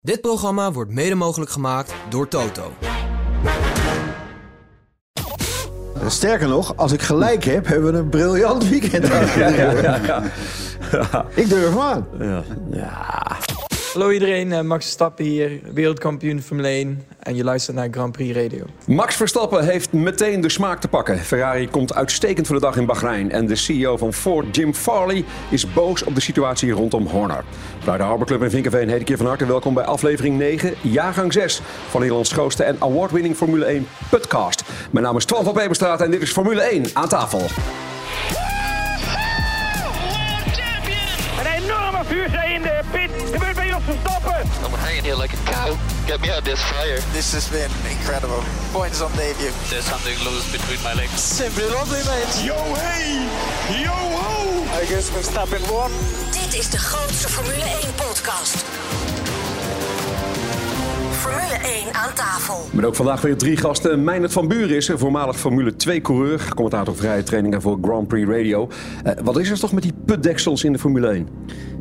Dit programma wordt mede mogelijk gemaakt door Toto. Sterker nog, als ik gelijk heb, hebben we een briljant weekend achter de rug. Ik durf aan. Hallo iedereen, eh, Max Verstappen hier, wereldkampioen Formule 1 en je luistert naar Grand Prix Radio. Max Verstappen heeft meteen de smaak te pakken. Ferrari komt uitstekend voor de dag in Bahrein. En de CEO van Ford, Jim Farley, is boos op de situatie rondom Horner. Vanuit de Harbor Club in Vinkenveen heet ik je van harte welkom bij aflevering 9, jaargang 6 van Nederlands grootste en award-winning Formule 1 podcast. Mijn naam is Twan van Peperstraat en dit is Formule 1 aan tafel. Een enorme vuurzee in de pit. Verstappen. I'm hanging here like a cow. Get me out of this fire. This has been incredible. Points on debut. There's something loose between my legs. Simply lovely, mate. Yo, hey. Yo, ho. I guess Verstappen won. Dit is de grootste Formule 1-podcast. Formule 1 aan tafel. Met ook vandaag weer drie gasten. Meijnerd van Buren is er, voormalig Formule 2-coureur. Commentator vrije trainingen voor Grand Prix Radio. Eh, wat is er toch met die putdeksels in de Formule 1?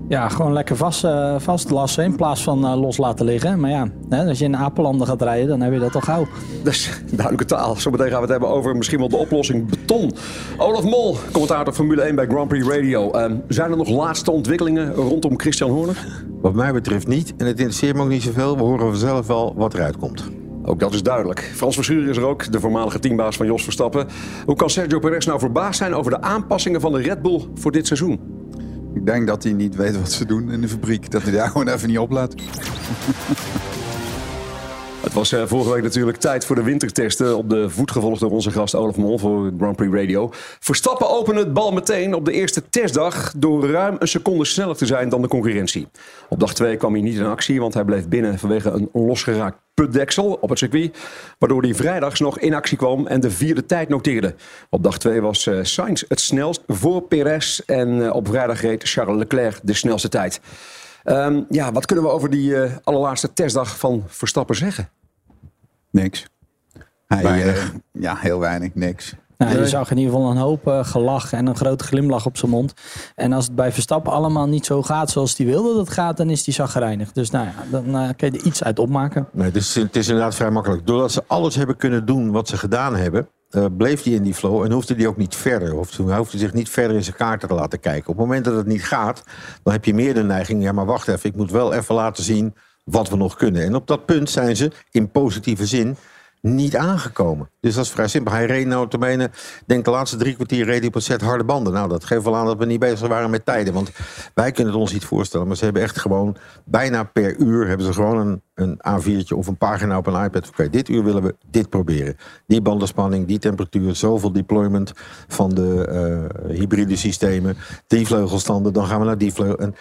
Ja, gewoon lekker vast, eh, vastlassen in plaats van eh, los laten liggen. Maar ja, hè, als je in Apelanden gaat rijden, dan heb je dat al gauw. Dat is duidelijke taal. Zometeen gaan we het hebben over misschien wel de oplossing beton. Olaf Mol, commentator Formule 1 bij Grand Prix Radio. Ehm, zijn er nog laatste ontwikkelingen rondom Christian Horner? Wat mij betreft niet. En het interesseert me ook niet zoveel. We horen vanzelf wel wat eruit komt. Ook dat is duidelijk. Frans Verschuren is er ook, de voormalige teambaas van Jos Verstappen. Hoe kan Sergio Perez nou verbaasd zijn over de aanpassingen van de Red Bull voor dit seizoen? Ik denk dat hij niet weet wat ze doen in de fabriek. Dat hij daar gewoon even niet oplaat. Het was eh, vorige week natuurlijk tijd voor de wintertesten. Op de voet gevolgd door onze gast Olaf Mol voor Grand Prix Radio. Verstappen opende het bal meteen op de eerste testdag... door ruim een seconde sneller te zijn dan de concurrentie. Op dag 2 kwam hij niet in actie, want hij bleef binnen... vanwege een losgeraakt putdeksel op het circuit. Waardoor hij vrijdags nog in actie kwam en de vierde tijd noteerde. Op dag 2 was eh, Sainz het snelst voor Perez. En eh, op vrijdag reed Charles Leclerc de snelste tijd. Ehm, ja, wat kunnen we over die eh, allerlaatste testdag van Verstappen zeggen? Niks. Hij, Weinig. eh, ja, heel weinig. Niks. Nou, je zag in ieder geval een hoop eh, gelach en een grote glimlach op zijn mond. En als het bij Verstappen allemaal niet zo gaat zoals hij wilde dat het gaat, dan is hij zagrijnig. Dus nou ja, dan eh, kun je er iets uit opmaken. Nee, het, is, het is inderdaad vrij makkelijk. Doordat ze alles hebben kunnen doen wat ze gedaan hebben... eh, bleef hij in die flow en hoefde hij ook niet verder. Of hij hoefde zich niet verder in zijn kaarten te laten kijken. Op het moment dat het niet gaat, dan heb je meer de neiging... ja, maar wacht even, ik moet wel even laten zien wat we nog kunnen. En op dat punt zijn ze, in positieve zin, niet aangekomen. Dus dat is vrij simpel. Hij reed nou te menen, denk de laatste drie kwartier reed hij op een set harde banden. Nou, dat geeft wel aan dat we niet bezig waren met tijden. Want wij kunnen het ons niet voorstellen. Maar ze hebben echt gewoon, bijna per uur hebben ze gewoon een, een A4'tje of een pagina op een iPad. Oké, dit uur willen we dit proberen. Die bandenspanning, die temperatuur, zoveel deployment van de eh, hybride systemen. Die vleugelstanden, dan gaan we naar die vleugel. En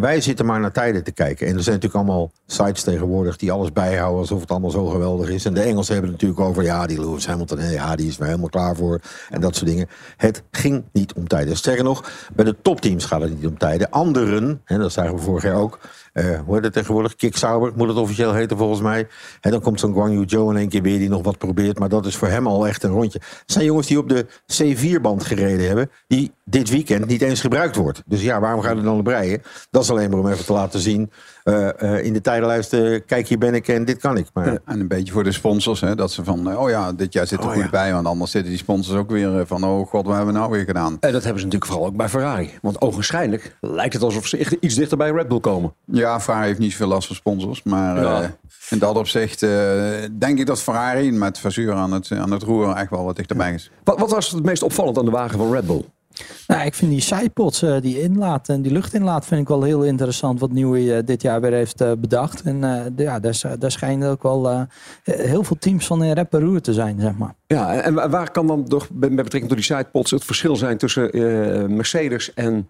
wij, zitten maar naar tijden te kijken. En er zijn natuurlijk allemaal sites tegenwoordig die alles bijhouden alsof het allemaal zo geweldig is. En de Engelsen hebben het natuurlijk over, ja, die Lewis Hamilton, ja, die is er helemaal klaar voor. En dat soort dingen. Het ging niet om tijden. Sterker nog, bij de topteams gaat het niet om tijden. Anderen, en dat zagen we vorig jaar ook, eh hoe heet het tegenwoordig? Kicksauber moet het officieel heten volgens mij. En dan komt zo'n Guang Yu Zhou in één keer weer die nog wat probeert. Maar dat is voor hem al echt een rondje. Het zijn jongens die op de C4-band gereden hebben. Die dit weekend niet eens gebruikt wordt. Dus ja, waarom gaan we dan rijden? Dat is alleen maar om even te laten zien. Eh, eh, in de tijdenlijst, eh, kijk hier ben ik en dit kan ik. Maar En een beetje voor de sponsors. Hè, dat ze van, eh, oh ja, dit jaar zit er goed bij. Want anders zitten die sponsors ook weer van, oh god, wat hebben we nou weer gedaan? En dat hebben ze natuurlijk vooral ook bij Ferrari. Want ogenschijnlijk lijkt het alsof ze echt iets dichter bij Red Bull komen. Ja, Ferrari heeft niet zoveel last van sponsors. Maar Ja. eh, in dat opzicht eh, denk ik dat Ferrari met Vasseur aan het, aan het roer echt wel wat dichterbij is. Wat, wat was het meest opvallend aan de wagen van Red Bull? Nou, ik vind die sidepods, eh, die inlaat en die luchtinlaat, vind ik wel heel interessant wat Nieuwe eh, dit jaar weer heeft eh, bedacht. En eh, ja, daar, daar schijnen ook wel eh, heel veel teams van in rep en roer te zijn, zeg maar. Ja, en waar kan dan toch met betrekking tot die sidepods het verschil zijn tussen eh, Mercedes en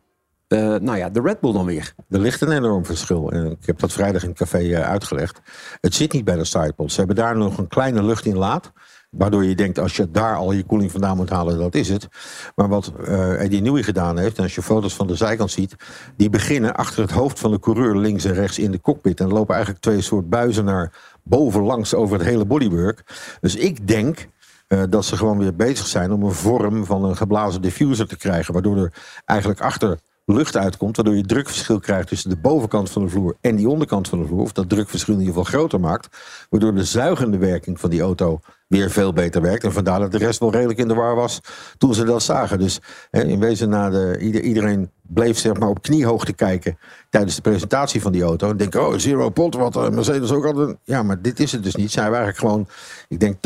eh, nou ja, de Red Bull dan weer? Er ligt een enorm verschil. En ik heb dat vrijdag in het café uitgelegd. Het zit niet bij de sidepods. Ze hebben daar nog een kleine luchtinlaat. Waardoor je denkt, als je daar al je koeling vandaan moet halen, dat is het. Maar wat eh Eddie Newey gedaan heeft, en als je foto's van de zijkant ziet... die beginnen achter het hoofd van de coureur links en rechts in de cockpit. En lopen eigenlijk twee soort buizen naar boven langs over het hele bodywork. Dus ik denk eh, dat ze gewoon weer bezig zijn om een vorm van een geblazen diffuser te krijgen. Waardoor er eigenlijk achter lucht uitkomt, waardoor je drukverschil krijgt tussen de bovenkant van de vloer en die onderkant van de vloer. Of dat drukverschil in ieder geval groter maakt. Waardoor de zuigende werking van die auto weer veel beter werkt. En vandaar dat de rest wel redelijk in de war was toen ze dat zagen. Dus hè, in wezen, na de, ieder- iedereen bleef zeg maar, op kniehoogte kijken tijdens de presentatie van die auto. En denken, oh, zero pot, wat eh, Mercedes ook hadden. Ja, maar dit is het dus niet. Zij eigenlijk gewoon, ik denk 80%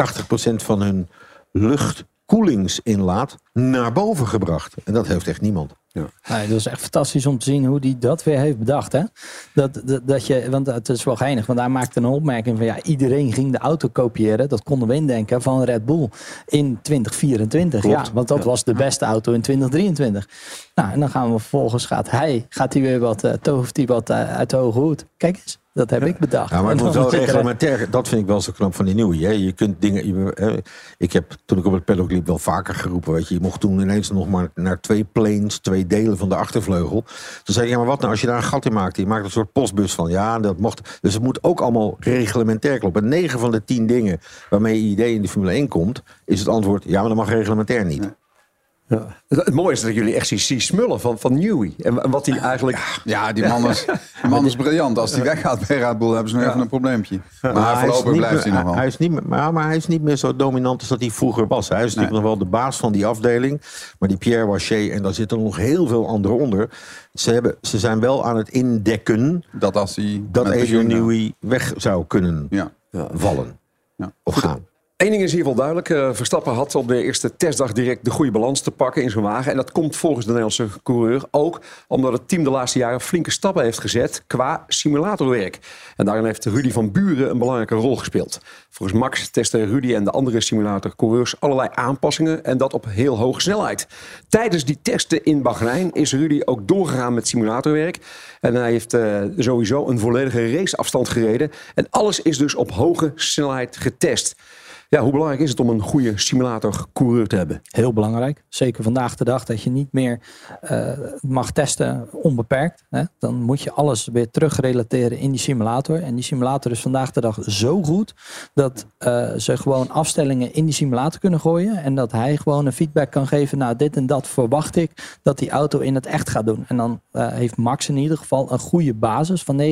van hun luchtkoelingsinlaat naar boven gebracht. En dat heeft echt niemand. Nee, dat is echt fantastisch om te zien hoe hij dat weer heeft bedacht. Hè? Dat, dat, dat je, want het is wel geinig, want hij maakte een opmerking van ja, iedereen ging de auto kopiëren. Dat konden we indenken van Red Bull in 2024. Klopt. Ja, want dat was de beste auto in 2023. Nou, en dan gaan we vervolgens, gaat hij, gaat hij weer wat, uh, tovert hij wat uh, uit de hoge hoed. Kijk eens, dat heb ik bedacht. Ja, maar het moet wel reglementair. Dat vind ik wel zo knap van die nieuwe. Hè. Je kunt dingen. je- hè, ik heb toen ik op het paddock liep wel vaker geroepen. Weet je, je mocht toen ineens nog maar naar twee planes, twee delen van de achtervleugel. Toen zei ik, ja, maar wat nou als je daar een gat in maakt? Je maakt een soort postbus van. Ja, dat mocht. Dus het moet ook allemaal reglementair kloppen. En 9 van de 10 dingen waarmee je idee in de Formule 1 komt, is het antwoord: ja, maar dat mag reglementair niet. Het, het mooie is dat jullie echt zien, zien smullen van, van Newey. En, wat hij eigenlijk... Ja, die man is, die man is briljant. Als hij weggaat bij Red Bull, hebben ze nog even een probleempje. Maar, voorlopig niet blijft hij nog wel. Hij is niet, meer- maar, maar hij is niet meer zo dominant als dat hij vroeger was. Hij is natuurlijk nog wel de baas van die afdeling. Maar die Pierre Waché, en daar zitten nog heel veel anderen onder. Ze, hebben, ze zijn wel aan het indekken Dat als hij dat Adrian. Newey weg zou kunnen Ja. vallen. Ja. Of gaan. Eén ding is ieder geval duidelijk. eh, Verstappen had op de eerste testdag direct de goede balans te pakken in zijn wagen. En dat komt volgens de Nederlandse coureur ook omdat het team de laatste jaren flinke stappen heeft gezet qua simulatorwerk. En daarin heeft Rudy van Buren een belangrijke rol gespeeld. Volgens Max testen Rudy en de andere simulatorcoureurs allerlei aanpassingen en dat op heel hoge snelheid. Tijdens die testen in Bahrein is Rudy ook doorgegaan met simulatorwerk. En hij heeft eh, sowieso een volledige raceafstand gereden. En alles is dus op hoge snelheid getest. Ja, hoe belangrijk is het om een goede simulator-coureur te hebben? Heel belangrijk. Zeker vandaag de dag dat je niet meer eh, mag testen onbeperkt. Hè? Dan moet je alles weer terugrelateren in die simulator. En die simulator is vandaag de dag zo goed dat eh, ze gewoon afstellingen in die simulator kunnen gooien. En dat hij gewoon een feedback kan geven. Nou, dit en dat verwacht ik dat die auto in het echt gaat doen. En dan eh, heeft Max in ieder geval een goede basis van 90%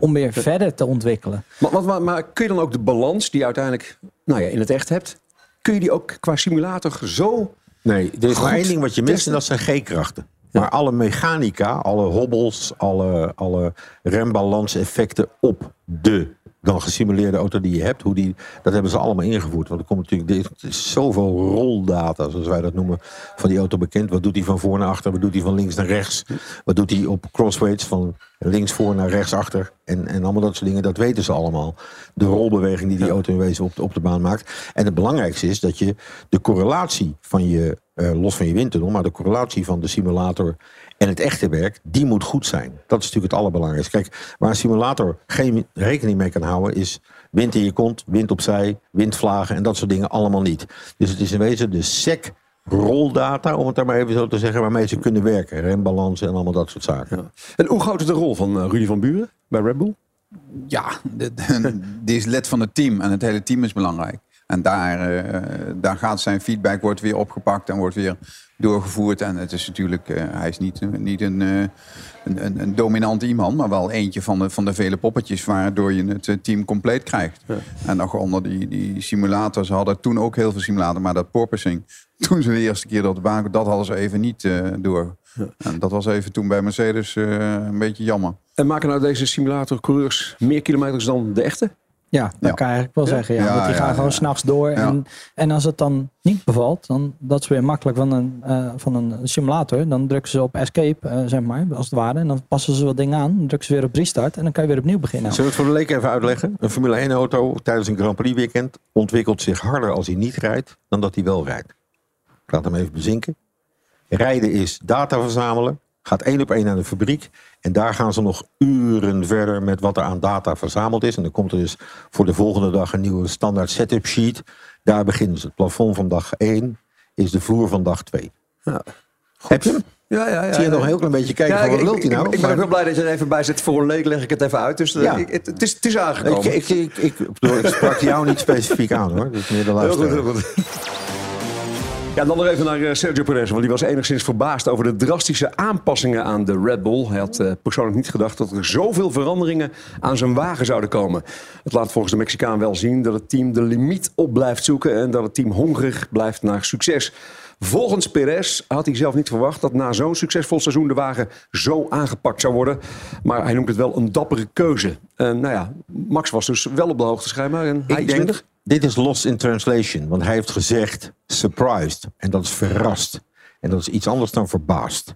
om weer verder te ontwikkelen. Maar, maar, maar, kun je dan ook de balans die uiteindelijk nou ja, in het echt hebt... kun je die ook qua simulator zo... Nee, er is maar Goed één ding wat je mist en dat zijn G-krachten. Maar alle mechanica, alle hobbels, alle, alle rembalanseffecten op de dan gesimuleerde auto die je hebt, hoe die, dat hebben ze allemaal ingevoerd. Want er komt natuurlijk er is zoveel roldata, zoals wij dat noemen, van die auto bekend. Wat doet hij van voor naar achter? Wat doet hij van links naar rechts? Wat doet hij op crossways van links voor naar rechts achter? En, en allemaal dat soort dingen, dat weten ze allemaal. De rolbeweging die die auto in wezen op, de- op de baan maakt. En het belangrijkste is dat je de correlatie van je, eh, los van je windtunnel, maar de correlatie van de simulator en het echte werk, die moet goed zijn. Dat is natuurlijk het allerbelangrijkste. Kijk, waar een simulator geen rekening mee kan houden, is wind in je kont, wind opzij, windvlagen en dat soort dingen allemaal niet. Dus het is in wezen de SEC roldata, om het daar maar even zo te zeggen, waarmee ze kunnen werken. Rembalansen en allemaal dat soort zaken. En hoe groot is de rol van eh, Rudy van Buren bij Red Bull? Ja, de- de- die is lid van het team en het hele team is belangrijk. En daar, eh, daar gaat zijn feedback wordt weer opgepakt en wordt weer doorgevoerd. En het is natuurlijk, eh, hij is niet, niet een, eh, een, een, een dominant iemand, maar wel eentje van de, van de vele poppetjes waardoor je het eh, team compleet krijgt. En nog onder die, die simulators, ze hadden toen ook heel veel simulators, maar dat porpoising, toen ze de eerste keer de baan, dat hadden ze even niet door. En dat was even toen bij Mercedes een beetje jammer. En maken nou deze simulator-coureurs meer kilometers dan de echte? Ja, dat Ja. kan je eigenlijk wel zeggen. Ja, want die gaan gewoon s'nachts door. En, en als het dan niet bevalt, dan dat is weer makkelijk van een, eh, van een simulator. Dan drukken ze op escape, eh, zeg maar, als het ware. En dan passen ze wat dingen aan. Dan drukken ze weer op restart. En dan kan je weer opnieuw beginnen. Zullen we het voor de leek even uitleggen? Een Formule 1 auto tijdens een Grand Prix weekend ontwikkelt zich harder als hij niet rijdt dan dat hij wel rijdt. Ik laat hem even bezinken. Rijden is data verzamelen. Gaat één op één naar de fabriek. En daar gaan ze nog uren verder met wat er aan data verzameld is. En dan komt er dus voor de volgende dag een nieuwe standaard setup sheet. Daar beginnen ze. Het plafond van dag 1 is de vloer van dag 2. Ja. Heb je hem? Ja, ja, ja. Zie je nog een heel klein beetje kijken van wat wilt hij nou? Ik, ik ben Maar- ook wel blij dat je er even bij zit. Voor een leek leg ik het even uit. Dus eh, Ja. ik- het, het, is, het is aangekomen. Ik, ik, ik, ik, bedoel, ik sprak jou niet specifiek aan hoor. Dat is meer de heel goed, luisteraar. heel goed. Ja, dan nog even naar eh, Sergio Perez, want die was enigszins verbaasd over de drastische aanpassingen aan de Red Bull. Hij had eh, persoonlijk niet gedacht dat er zoveel veranderingen aan zijn wagen zouden komen. Het laat volgens de Mexicaan wel zien dat het team de limiet op blijft zoeken en dat het team hongerig blijft naar succes. Volgens Perez had hij zelf niet verwacht dat na zo'n succesvol seizoen de wagen zo aangepakt zou worden. Maar hij noemt het wel een dappere keuze. En nou ja, Max was dus wel op de hoogte schijnbaar en hij Ik denk, minder. dit is lost in translation. Want hij heeft gezegd surprised. En dat is verrast. En dat is iets anders dan verbaasd.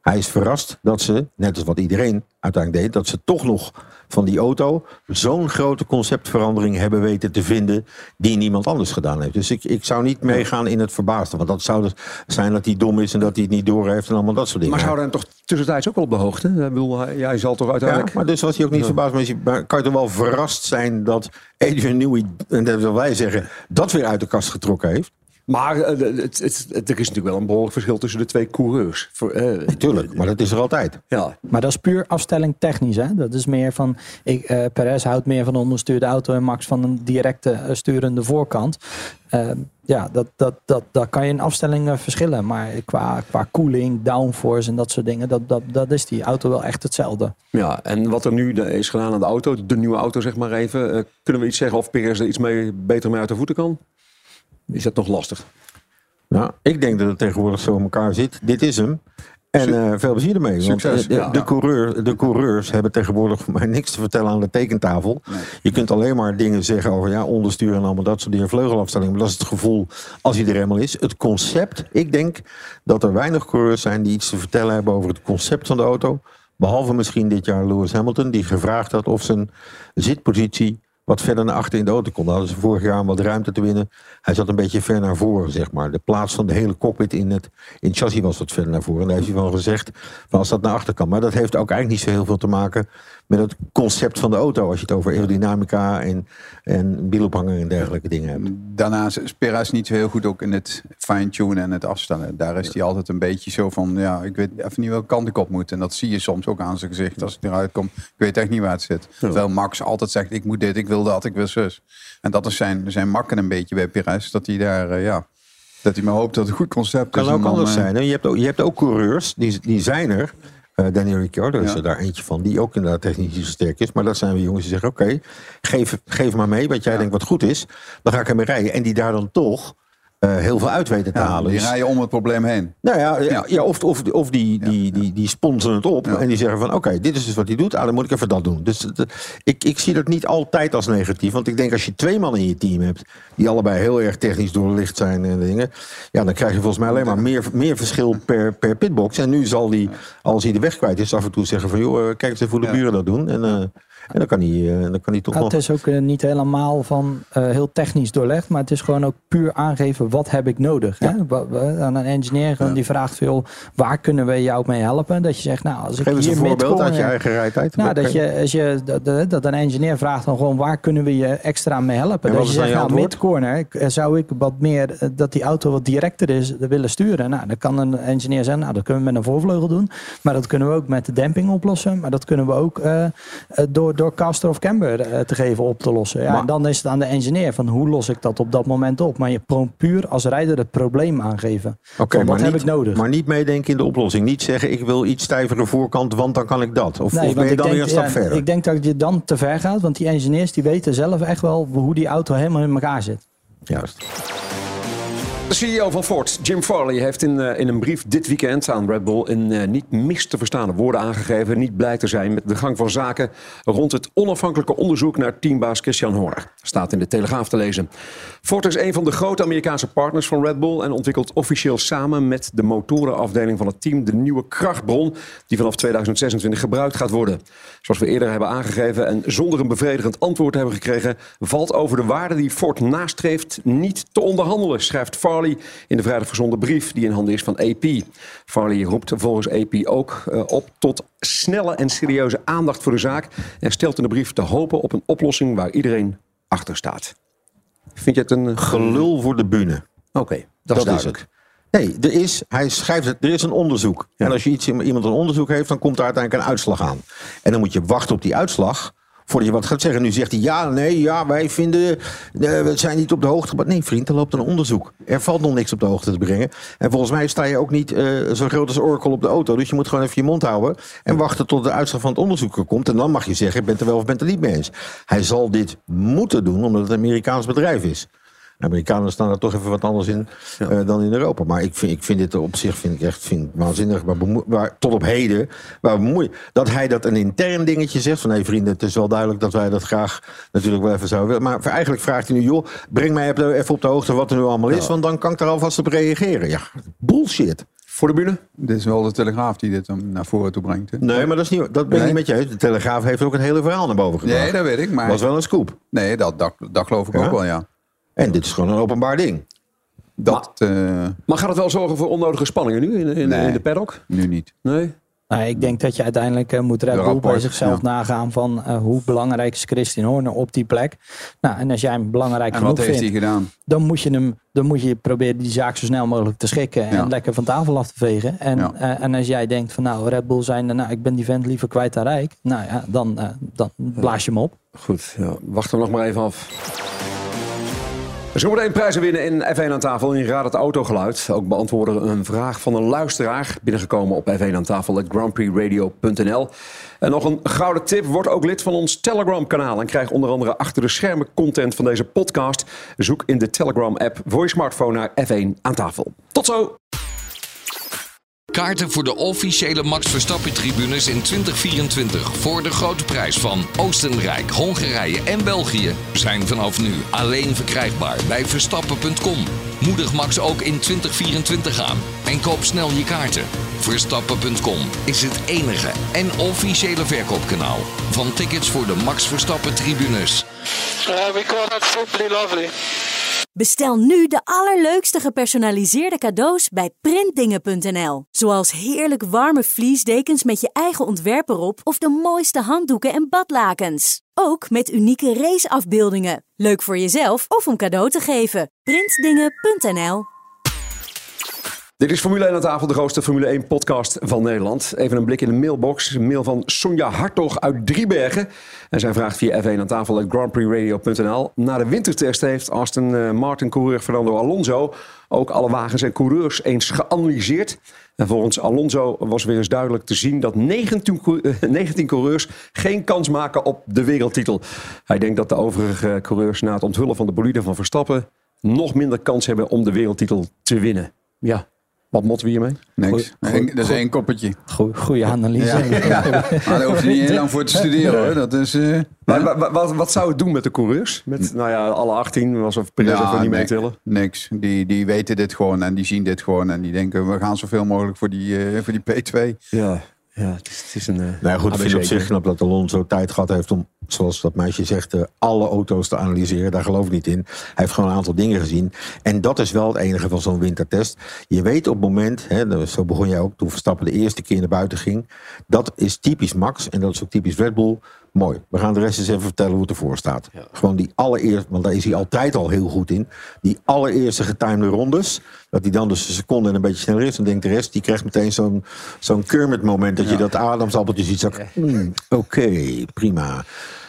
Hij is verrast dat ze, net als wat iedereen uiteindelijk deed... dat ze toch nog van die auto zo'n grote conceptverandering hebben weten te vinden... die niemand anders gedaan heeft. Dus ik, ik zou niet meegaan in het verbaasde. Want dat zou dus zijn dat hij dom is en dat hij het niet door heeft... en allemaal dat soort dingen. Maar zou hij hem toch tussentijds ook wel op de hoogte? Ik bedoel, hij, jij zal toch Ja, uiteindelijk... maar dus was hij ook niet verbaasd. Maar kan je toch wel verrast zijn dat Adrian Newey, en dat wil wij zeggen, dat weer uit de kast getrokken heeft? Maar eh, het, het, het- er is natuurlijk wel een behoorlijk verschil tussen de twee coureurs. Voor, eh, Tuurlijk, maar dat is er altijd. ja. Maar dat is puur afstelling technisch. Hè? Dat is meer van. Ik, eh Perez houdt meer van een onderstuurde auto en Max van een directe sturende voorkant. Eh, ja, dat, dat, dat, dat kan je in afstellingen verschillen. Maar qua, qua koeling, downforce en dat soort dingen, dat, dat, dat is die auto wel echt hetzelfde. ja, en wat er nu is gedaan aan de auto, de nieuwe auto zeg maar even. eh, kunnen we iets zeggen of Perez er iets mee, beter mee uit de voeten kan? Is dat nog lastig? Nou, ik denk dat het tegenwoordig zo in elkaar zit. Dit is hem. En eh, veel plezier ermee. Want Succes, eh, de, ja. de, coureur, de coureurs hebben tegenwoordig voor mij niks te vertellen aan de tekentafel. Je kunt alleen maar dingen zeggen over ja, onderstuur en allemaal dat soort dingen, vleugelafstelling. Maar dat is het gevoel als hij er helemaal is. Het concept, ik denk dat er weinig coureurs zijn die iets te vertellen hebben over het concept van de auto. Behalve misschien dit jaar Lewis Hamilton, die gevraagd had of zijn zitpositie wat verder naar achter in de auto kon. Daar hadden ze vorig jaar wat ruimte te winnen. Hij zat een beetje ver naar voren, zeg maar. De plaats van de hele cockpit in het, in chassis was wat verder naar voren. En daar heeft hij van gezegd, van als dat naar achter kan. Maar dat heeft ook eigenlijk niet zo heel veel te maken met het concept van de auto. Als je het over aerodynamica en, en wielophanger en dergelijke dingen hebt. Daarnaast is Perez niet zo heel goed ook in het fine-tunen en het afstellen. Daar is hij altijd een beetje zo van, ja, ik weet even niet welke kant ik op moet. En dat zie je soms ook aan zijn gezicht als ik eruit kom. Ik weet echt niet waar het zit. Terwijl Max altijd zegt, ik moet dit, ik wil dat, ik wil zus. En dat is zijn, zijn makken een beetje bij Perez. Dat hij daar, eh, ja, dat hij maar hoopt dat het een goed concept kan is. ook en dan, anders eh, zijn. Hè? Je, hebt ook, je hebt ook coureurs, die, die zijn er. Eh Daniel Ricciardo is Ja. er daar eentje van, die ook inderdaad technisch zo sterk is. Maar dat zijn we jongens die zeggen, oké, geef, geef maar mee wat jij denkt wat goed is. Dan ga ik ermee rijden. En die daar dan toch eh, heel veel uit weten te ja, halen. die Dus- rijden om het probleem heen. nou ja, ja. Of, of, of die, die, die, die sponsoren het op en die zeggen van oké, dit is dus wat hij doet, ah, dan moet ik even dat doen. Dus eh, ik, ik zie dat niet altijd als negatief, want ik denk als je twee mannen in je team hebt die allebei heel erg technisch doorlicht zijn en dingen, ja, dan krijg je volgens mij alleen maar meer, meer verschil per, per pitbox. En nu zal hij, als hij de weg kwijt is, af en toe zeggen van joh, eh, kijk eens even hoe de buren dat doen. En, en dan kan hij, eh, dan kan hij toch Ja, nog... het is ook eh, niet helemaal van eh, heel technisch doorlegd, maar het is gewoon ook puur aangeven wat heb ik nodig. Hè? Aan een engineer die vraagt veel, waar kunnen we jou mee helpen? Dat je zegt, nou, als ik Geef eens hier een voorbeeld uit je eigen rijtijd. Nou, dat, je, als je, dat, een engineer vraagt dan gewoon waar kunnen we je extra mee helpen. Dat je zegt, nou, midcorner zou ik wat meer, dat die auto wat directer is, willen sturen. Nou, dan kan een engineer zeggen, nou, dat kunnen we met een voorvleugel doen. Maar dat kunnen we ook met de demping oplossen. Maar dat kunnen we ook door, door caster of camber eh, te geven op te lossen. Ja, Maar- en dan is het aan de engineer van hoe los ik dat op dat moment op. Maar je puur als rijder het probleem aangeven. Oké, maar, wat heb niet, ik nodig? maar niet meedenken in de oplossing. Niet zeggen, ik wil iets stijvere voorkant, want dan kan ik dat. Of, of ben je dan denk, weer een stap ja, verder? Ik denk dat je dan te ver gaat, want die engineers die weten zelf echt wel hoe die auto helemaal in elkaar zit. Juist. De CEO van Ford, Jim Farley, heeft in, eh, in een brief dit weekend aan Red Bull in eh, niet mis te verstaande woorden aangegeven niet blij te zijn met de gang van zaken rond het onafhankelijke onderzoek naar teambaas Christian Horner. Staat in de Telegraaf te lezen. Ford is een van de grote Amerikaanse partners van Red Bull en ontwikkelt officieel samen met de motorenafdeling van het team de nieuwe krachtbron die vanaf 2026 gebruikt gaat worden. Zoals we eerder hebben aangegeven en zonder een bevredigend antwoord hebben gekregen, valt over de waarde die Ford nastreeft niet te onderhandelen, schrijft Farley in de vrijdag verzonden brief die in handen is van AP. Farley roept volgens AP ook eh, op tot snelle en serieuze aandacht voor de zaak en stelt in de brief te hopen op een oplossing waar iedereen achter staat. Vind je het een Gelul voor de bühne. Oké, dat, is duidelijk. het. Nee, er is, hij schrijft het, er is een onderzoek. En als je iets, iemand een onderzoek heeft, dan komt er uiteindelijk een uitslag aan. En dan moet je wachten op die uitslag Voordat je wat gaat zeggen. Nu zegt hij, ja, nee, ja, wij vinden, eh, we zijn niet op de hoogte. Maar nee, vriend, er loopt een onderzoek. Er valt nog niks op de hoogte te brengen. En volgens mij sta je ook niet eh, zo groot als Oracle op de auto. Dus je moet gewoon even je mond houden. En wachten tot de uitslag van het onderzoek er komt. En dan mag je zeggen, ik ben het er wel of ben het er niet mee eens. Hij zal dit moeten doen, omdat het een Amerikaans bedrijf is. Amerikanen staan er toch even wat anders in eh, dan in Europa. Maar ik vind, ik vind dit op zich vind ik echt vind waanzinnig. Maar, maar tot op heden, waar bemoei, dat hij dat een intern dingetje zegt. Van hé vrienden, het is wel duidelijk dat wij dat graag natuurlijk wel even zouden willen. Maar eigenlijk vraagt hij nu, joh, breng mij even op de hoogte wat er nu allemaal is. Want dan kan ik er alvast op reageren. Ja, bullshit. Voor de bühne? Dit is wel de Telegraaf die dit naar voren toe brengt. hè? Nee, maar dat, is niet, dat ben ik Nee. niet met je. De Telegraaf heeft ook het hele verhaal naar boven gebracht. Nee, dat weet ik. Maar was wel een scoop. Nee, dat, dat, dat geloof ik Ja? ook wel, ja. En dit is gewoon een openbaar ding. Dat eh, Maar gaat het wel zorgen voor onnodige spanningen nu in, in, Nee. in de paddock? nu niet. Nee? Nou, ik denk dat je uiteindelijk eh, moet Red Bull bij zichzelf ja. nagaan van eh, hoe belangrijk is Christian Horner op die plek. Nou, en als jij hem belangrijk En genoeg wat heeft vindt, hij gedaan? dan moet je hem, dan moet je proberen die zaak zo snel mogelijk te schikken en Ja. lekker van tafel af te vegen. En, Ja. eh, en als jij denkt van nou, Red Bull zijn, nou, ik ben die vent liever kwijt dan rijk. Nou ja, dan, eh, dan blaas je hem op. Goed, ja. wachten we nog maar even af. Zometeen prijzen winnen in F1 aan tafel in Raad het Autogeluid. Ook beantwoorden we een vraag van een luisteraar. Binnengekomen op F1 aan tafel, grandprixradio.nl. En nog een gouden tip. Word ook lid van ons Telegram kanaal. En krijg onder andere achter de schermen content van deze podcast. Zoek in de Telegram app voor je smartphone naar F1 aan tafel. Tot zo! Kaarten voor de officiële Max Verstappen tribunes in 2024 voor de grote prijs van Oostenrijk, Hongarije en België zijn vanaf nu alleen verkrijgbaar bij verstappen.com. Moedig Max ook in 2024 aan en koop snel je kaarten. Verstappen.com is het enige en officiële verkoopkanaal van tickets voor de Max Verstappen tribunes. Uh, we call that simply lovely. Bestel nu de allerleukste gepersonaliseerde cadeaus bij printdingen.nl. Zoals heerlijk warme vliesdekens met je eigen ontwerp erop of de mooiste handdoeken en badlakens. Ook met unieke raceafbeeldingen. Leuk voor jezelf of om cadeau te geven. Printdingen.nl Dit is Formule 1 aan tafel, de grootste Formule 1 podcast van Nederland. Even een blik in de mailbox. Een mail van Sonja Hartog uit Driebergen. En zij vraagt via F1 aan tafel grandprixradio.nl. Na de wintertest heeft Aston eh, Martin coureur Fernando Alonso ook alle wagens en coureurs eens geanalyseerd. En volgens Alonso was weer eens duidelijk te zien dat 19, cou- eh, 19 coureurs geen kans maken op de wereldtitel. Hij denkt dat de overige coureurs na het onthullen van de bolide van Verstappen nog minder kans hebben om de wereldtitel te winnen. Ja, wat motten we hiermee? Niks. Goeie- dat is één koppetje. Goede analyse. Ja, ja. Maar daar hoef je niet heel lang voor te studeren hoor. Dat is... eh, Maar wa- wa- wat, wat zou het doen met de coureurs? Met, nou ja, alle 18, alsof Perez Ja, niet nee, meetellen. Niks. Die, die weten dit gewoon en die zien dit gewoon. En die denken, we gaan zoveel mogelijk voor die, eh, voor die P2. Ja, ja het, is, het is een... eh, Nou ja, goed, ik vind op zich knap dat Alonso tijd gehad heeft om, zoals dat meisje zegt, eh, alle auto's te analyseren. Daar geloof ik niet in. Hij heeft gewoon een aantal dingen gezien. En dat is wel het enige van zo'n wintertest. Je weet op het moment, hè, zo begon jij ook toen Verstappen de eerste keer naar buiten ging. Dat is typisch Max en dat is ook typisch Red Bull. Mooi. We gaan de rest eens even vertellen hoe het ervoor staat. Gewoon die allereerste, want daar is hij altijd al heel goed in. Die allereerste getimede rondes. Dat hij dan dus een seconde en een beetje sneller is. Dan denkt de rest, die krijgt meteen zo'n zo'n Kermit moment. Dat je dat ademsappeltje ziet. Zo, hmm, Oké, prima.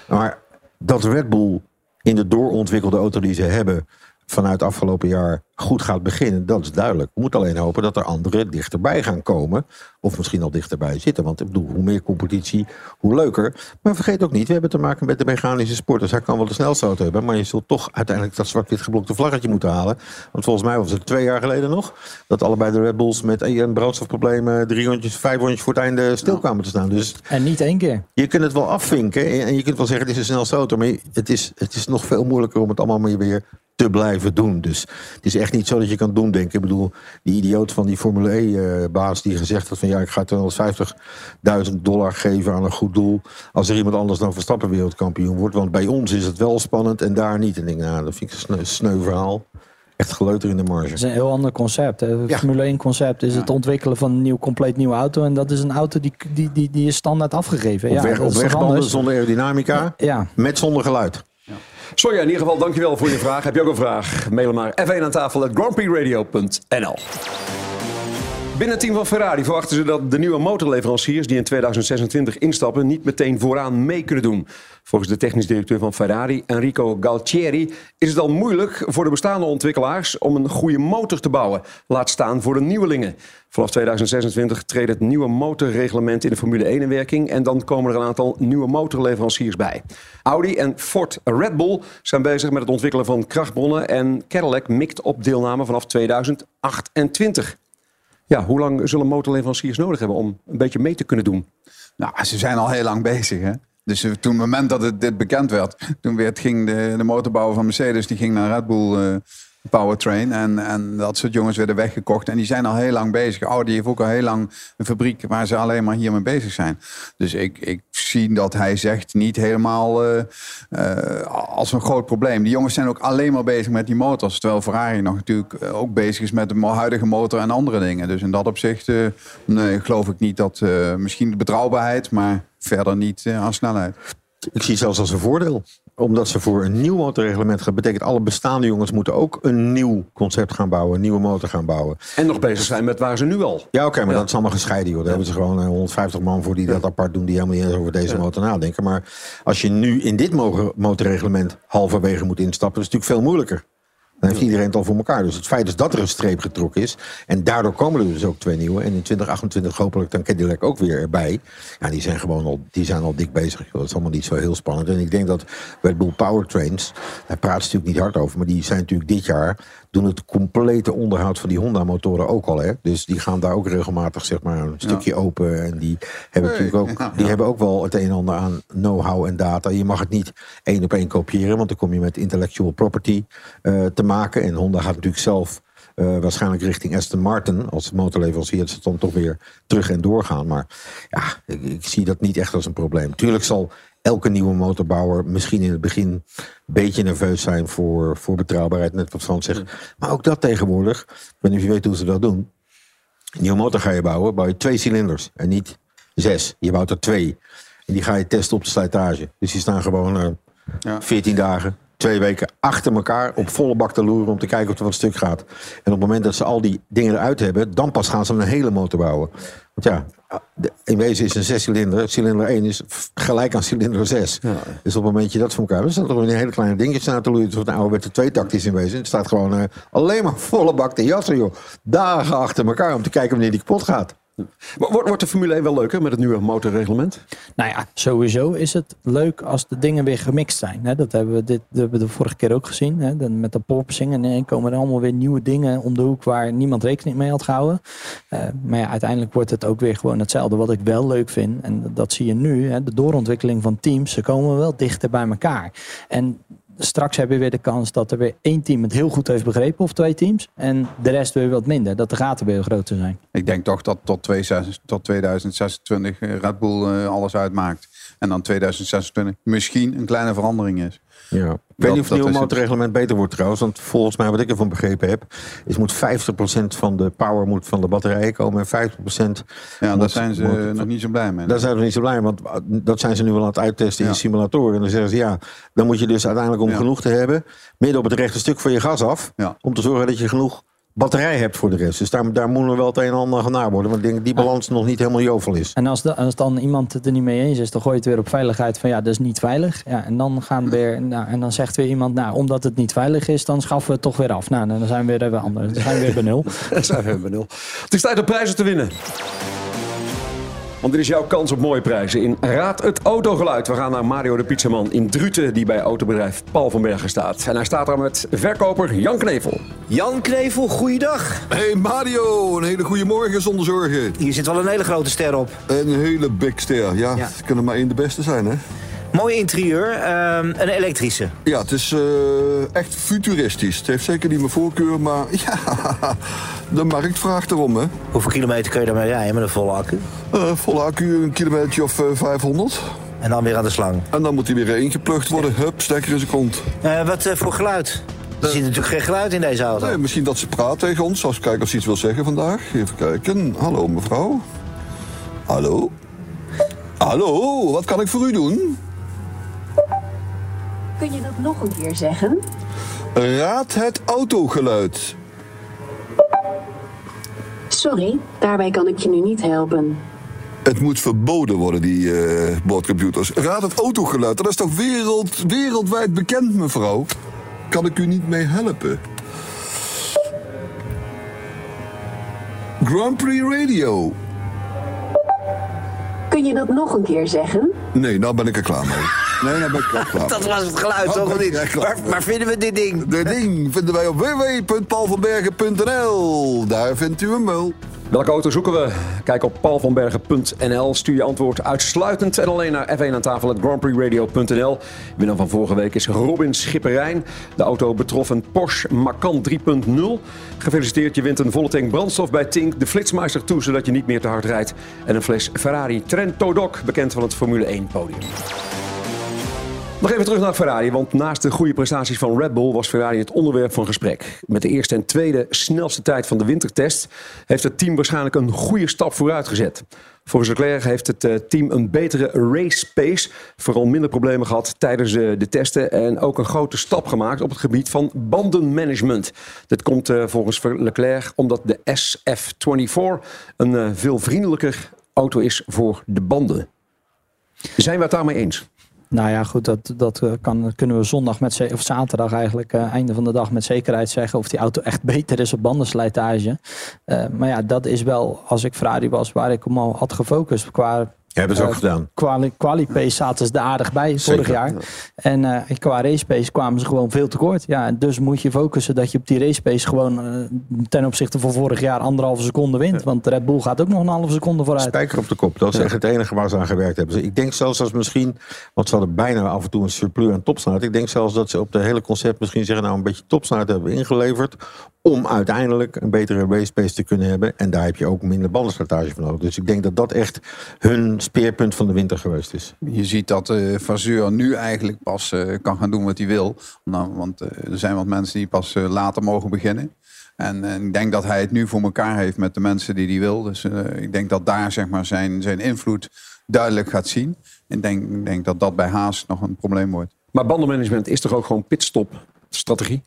Maar dat Red Bull in de doorontwikkelde auto die ze hebben vanuit afgelopen jaar goed gaat beginnen, dat is duidelijk. We moeten alleen hopen dat er anderen dichterbij gaan komen. Of misschien al dichterbij zitten. Want ik bedoel, hoe meer competitie, hoe leuker. Maar vergeet ook niet, we hebben te maken met de mechanische sport. Dus hij kan wel de snelste auto hebben. Maar je zult toch uiteindelijk dat zwart-wit geblokte vlaggetje moeten halen. Want volgens mij was het twee jaar geleden nog. Dat allebei de Red Bulls met een brandstofprobleem drie rondjes, vijf rondjes voor het einde stil kwamen te staan. Dus En niet één keer. je kunt het wel afvinken en- je kunt wel zeggen het is een snelste auto. Maar het is, het is nog veel moeilijker om het allemaal maar weer te blijven doen. Dus het is echt niet zo dat je kan doen denken. Ik bedoel, die idioot van die Formule E-baas die gezegd had van ja, ik ga 250.000 dollar geven aan een goed doel. Als er iemand anders dan Verstappen wereldkampioen wordt. Want bij ons is het wel spannend en daar niet. En ik denk, nou, dat vind ik een sneu, sneu verhaal. Echt geleuter in de marge. Het is een heel ander concept. Het Formule 1 concept is het ontwikkelen van een nieuw, compleet nieuwe auto. En dat is een auto die, die, die, die is standaard afgegeven. Op, ja, weg, op wegbanden zonder aerodynamica. Ja. Met zonder geluid. Sonja, in ieder geval dankjewel voor je vraag. Heb je ook een vraag? Mail hem naar f1 aan tafel Binnen het team van Ferrari verwachten ze dat de nieuwe motorleveranciers die in 2026 instappen niet meteen vooraan mee kunnen doen. Volgens de technisch directeur van Ferrari, Enrico Galtieri, is het al moeilijk voor de bestaande ontwikkelaars om een goede motor te bouwen. Laat staan voor de nieuwelingen. Vanaf 2026 treedt het nieuwe motorreglement in de Formule 1 in werking en dan komen er een aantal nieuwe motorleveranciers bij. Audi en Ford Red Bull zijn bezig met het ontwikkelen van krachtbronnen en Cadillac mikt op deelname vanaf 2028. Ja, hoe lang zullen motorleveranciers nodig hebben om een beetje mee te kunnen doen? Nou, ze zijn al heel lang bezig. Hè? Dus eh, toen het moment dat het, dit bekend werd, toen werd, ging de, de motorbouwer van Mercedes die ging naar Red Bull eh, Powertrain. En, en dat soort jongens werden weggekocht. En die zijn al heel lang bezig. Audi heeft ook al heel lang een fabriek waar ze alleen maar hiermee bezig zijn. Dus ik, ik zie dat hij zegt niet helemaal eh, eh, als een groot probleem. Die jongens zijn ook alleen maar bezig met die motors. Terwijl Ferrari nog natuurlijk eh, ook bezig is met de huidige motor en andere dingen. Dus in dat opzicht nee, geloof ik niet dat misschien de betrouwbaarheid, maar verder niet aan snelheid. Ik zie zelfs als een voordeel omdat ze voor een nieuw motorreglement gaan, betekent alle bestaande jongens moeten ook een nieuw concept gaan bouwen, een nieuwe motor gaan bouwen. En nog bezig zijn met waar ze nu al. Ja, oké, maar dat is allemaal gescheiden, joh. Daar hebben ze gewoon 150 man voor die dat apart doen, die helemaal niet eens over deze motor nadenken. Maar als je nu in dit motorreglement halverwege moet instappen, is het natuurlijk veel moeilijker. Dan heeft iedereen het al voor elkaar. Dus het feit is dat er een streep getrokken is. En daardoor komen er dus ook twee nieuwe. En in 2028 hopelijk dan Cadillac ook weer erbij. Ja, die zijn gewoon al, die zijn al dik bezig. Dat is allemaal niet zo heel spannend. En ik denk dat Red Bull Powertrains, daar praat ze natuurlijk niet hard over. Maar die zijn natuurlijk dit jaar doen het complete onderhoud van die Honda-motoren ook al. Hè? Dus die gaan daar ook regelmatig zeg maar, een stukje open. En die hebben natuurlijk ook, die hebben ook wel het een en ander aan know-how en data. Je mag het niet één op één kopiëren, want dan kom je met intellectual property uh, te maken. En Honda gaat natuurlijk zelf uh, waarschijnlijk richting Aston Martin als motorleverancier. Dat ze dan toch weer terug en doorgaan. Maar ja, ik, ik, zie dat niet echt als een probleem. Tuurlijk zal elke nieuwe motorbouwer misschien in het begin een beetje nerveus zijn voor, voor betrouwbaarheid, net wat Frans zegt. Maar ook dat tegenwoordig, ik weet niet of je weet hoe ze dat doen. Een nieuwe motor ga je bouwen, bouw je twee cilinders en niet zes. Je bouwt er twee. En die ga je testen op de slijtage. Dus die staan gewoon uh, ja. 14 dagen, twee weken achter elkaar op volle bak te loeren om te kijken of er wat stuk gaat. En op het moment dat ze al die dingen eruit hebben, dan pas gaan ze een hele motor bouwen. Want ja, in wezen is een zescilinder, cilinder 1 is gelijk aan cilinder 6. Ja. Dus op het moment dat je dat voor elkaar hebt, staat er een hele kleine dingetje aan te loeien. Het een oude twee tactisch in wezen. Het staat gewoon uh, alleen maar volle bak te jassen, joh. Dagen achter elkaar om te kijken wanneer die kapot gaat. Wordt, wordt de Formule 1 wel leuker met het nieuwe motorreglement? Nou ja, sowieso is het leuk als de dingen weer gemixt zijn. Dat hebben we, dit, hebben we de vorige keer ook gezien. Met de popsing en dan komen er allemaal weer nieuwe dingen om de hoek waar niemand rekening mee had gehouden. Uh, maar ja, uiteindelijk wordt het ook weer gewoon hetzelfde. Wat ik wel leuk vind, en dat zie je nu, de doorontwikkeling van teams, ze komen wel dichter bij elkaar. En straks heb je weer de kans dat er weer één team het heel goed heeft begrepen, of twee teams. En de rest weer wat minder, dat de gaten weer groter zijn. Ik denk toch dat tot, 2026 Red Bull eh, alles uitmaakt. En dan 2026 misschien een kleine verandering is. Ja. Ik weet niet of het nieuwe motorreglement beter wordt trouwens. Want volgens mij, wat ik ervan begrepen heb, is moet 50% van de power moet van de batterijen komen en 50%. Ja, daar zijn ze nog niet zo blij mee. Daar zijn ze nog niet zo blij mee, want dat zijn ze nu wel aan het uittesten in simulatoren. En dan zeggen ze ja, dan moet je dus uiteindelijk om genoeg te hebben, midden op het rechte stuk van je gas af, om te zorgen dat je genoeg batterij hebt voor de rest. Dus daar, daar moeten we wel het een en ander gedaan worden. Want ik denk die balans nog niet helemaal jovel is. En als, de, als dan iemand het er niet mee eens is, dan gooi je het weer op veiligheid van ja, dat is niet veilig. Ja, en dan gaan weer, nou, en dan zegt weer iemand, nou, omdat het niet veilig is, dan schaffen we het toch weer af. Nou, dan zijn we weer, weer anders. Dan zijn we weer bij nul. dan zijn we weer bij nul. Het is tijd om prijzen te winnen. Want dit is jouw kans op mooie prijzen in Raad het Autogeluid. We gaan naar Mario de Pizzaman in Druten, die bij autobedrijf Paul van Bergen staat. En hij staat daar met verkoper Jan Knevel. Jan Knevel, goeiedag. Hey Mario, een hele goede morgen zonder zorgen. Hier zit wel een hele grote ster op. Een hele big ster, ja. ja. Het kan er maar één de beste zijn, hè? Mooi interieur, uh, een elektrische. Ja, het is uh, echt futuristisch. Het heeft zeker niet mijn voorkeur, maar ja, de markt vraagt erom, hè. Hoeveel kilometer kun je daarmee rijden met een volle accu? Uh, volle accu een kilometer of 500. En dan weer aan de slang? En dan moet hij weer ingeplucht worden. Hup, stekker in zijn kont. wat voor geluid? Er zit natuurlijk geen geluid in deze auto. Nee, misschien dat ze praat tegen ons. Als kijken of ze iets wil zeggen vandaag. Even kijken. Hallo mevrouw. Hallo. Hallo, wat kan ik voor u doen? Kun je dat nog een keer zeggen? Raad het autogeluid. Sorry, daarbij kan ik je nu niet helpen. Het moet verboden worden, die eh, boordcomputers. Raad het autogeluid, dat is toch wereld, wereldwijd bekend, mevrouw? Kan ik u niet mee helpen? Grand Prix Radio. Kun je dat nog een keer zeggen? Nee, nou ben ik er klaar mee. Nee, nou ben ik Dat was het geluid, toch? Of niet? waar vinden we dit ding? Dit ding vinden wij op www.paulvanbergen.nl. Daar vindt u hem wel. Welke auto zoeken we? Kijk op paulvanbergen.nl. Stuur je antwoord uitsluitend en alleen naar F1 aan tafel grandprixradio.nl. Winnaar van vorige week is Robin Schipperijn. De auto betrof een Porsche Macan 3.0. Gefeliciteerd, je wint een volle tank brandstof bij Tink. De Flitsmeister toe, zodat je niet meer te hard rijdt. En een fles Ferrari Trento Doc, bekend van het Formule 1 podium. Nog even terug naar Ferrari, want naast de goede prestaties van Red Bull was Ferrari het onderwerp van gesprek. Met de eerste en tweede snelste tijd van de wintertest heeft het team waarschijnlijk een goede stap vooruit gezet. Volgens Leclerc heeft het eh, team een betere race pace, vooral minder problemen gehad tijdens eh, de testen en ook een grote stap gemaakt op het gebied van bandenmanagement. Dit komt eh, volgens Leclerc omdat de SF24 een veel vriendelijker auto is voor de banden. Zijn we het daarmee eens? Nou ja, goed, dat, dat eh, kan, kunnen we zondag met of zaterdag eigenlijk, eh, einde van de dag met zekerheid zeggen of die auto echt beter is op bandenslijtage. Eh, maar ja, dat is wel, als ik Ferrari was, waar ik hem al had gefocust qua Hebben ze ook eh, gedaan. Pace zaten ze er aardig bij vorig jaar. ja. En eh, qua race pace kwamen ze gewoon veel tekort. Ja, dus moet je focussen dat je op die race pace gewoon eh, ten opzichte van vorig jaar anderhalve seconde wint. Want Red Bull gaat ook nog een halve seconde vooruit. Spijker op de kop. Dat is echt het enige waar ze aan gewerkt hebben. Ik denk zelfs als misschien, want ze hadden bijna af en toe een surplus aan topsnelheid. Ik denk zelfs dat ze op het hele concept misschien zeggen, nou een beetje topsnelheid hebben ingeleverd. Om uiteindelijk een betere race pace te kunnen hebben. En daar heb je ook minder bandenslijtage van nodig. Dus ik denk dat dat echt hun speerpunt van de winter geweest is. Je ziet dat de Vazeur nu eigenlijk pas eh, kan gaan doen wat hij wil. Nou, want eh, er zijn wat mensen die pas eh, later mogen beginnen. En, eh, ik denk dat hij het nu voor elkaar heeft met de mensen die hij wil. Dus eh, ik denk dat daar zeg maar, zijn, zijn invloed duidelijk gaat zien. Ik denk, ik denk dat dat bij Haas nog een probleem wordt. Maar bandenmanagement is toch ook gewoon pitstop strategie?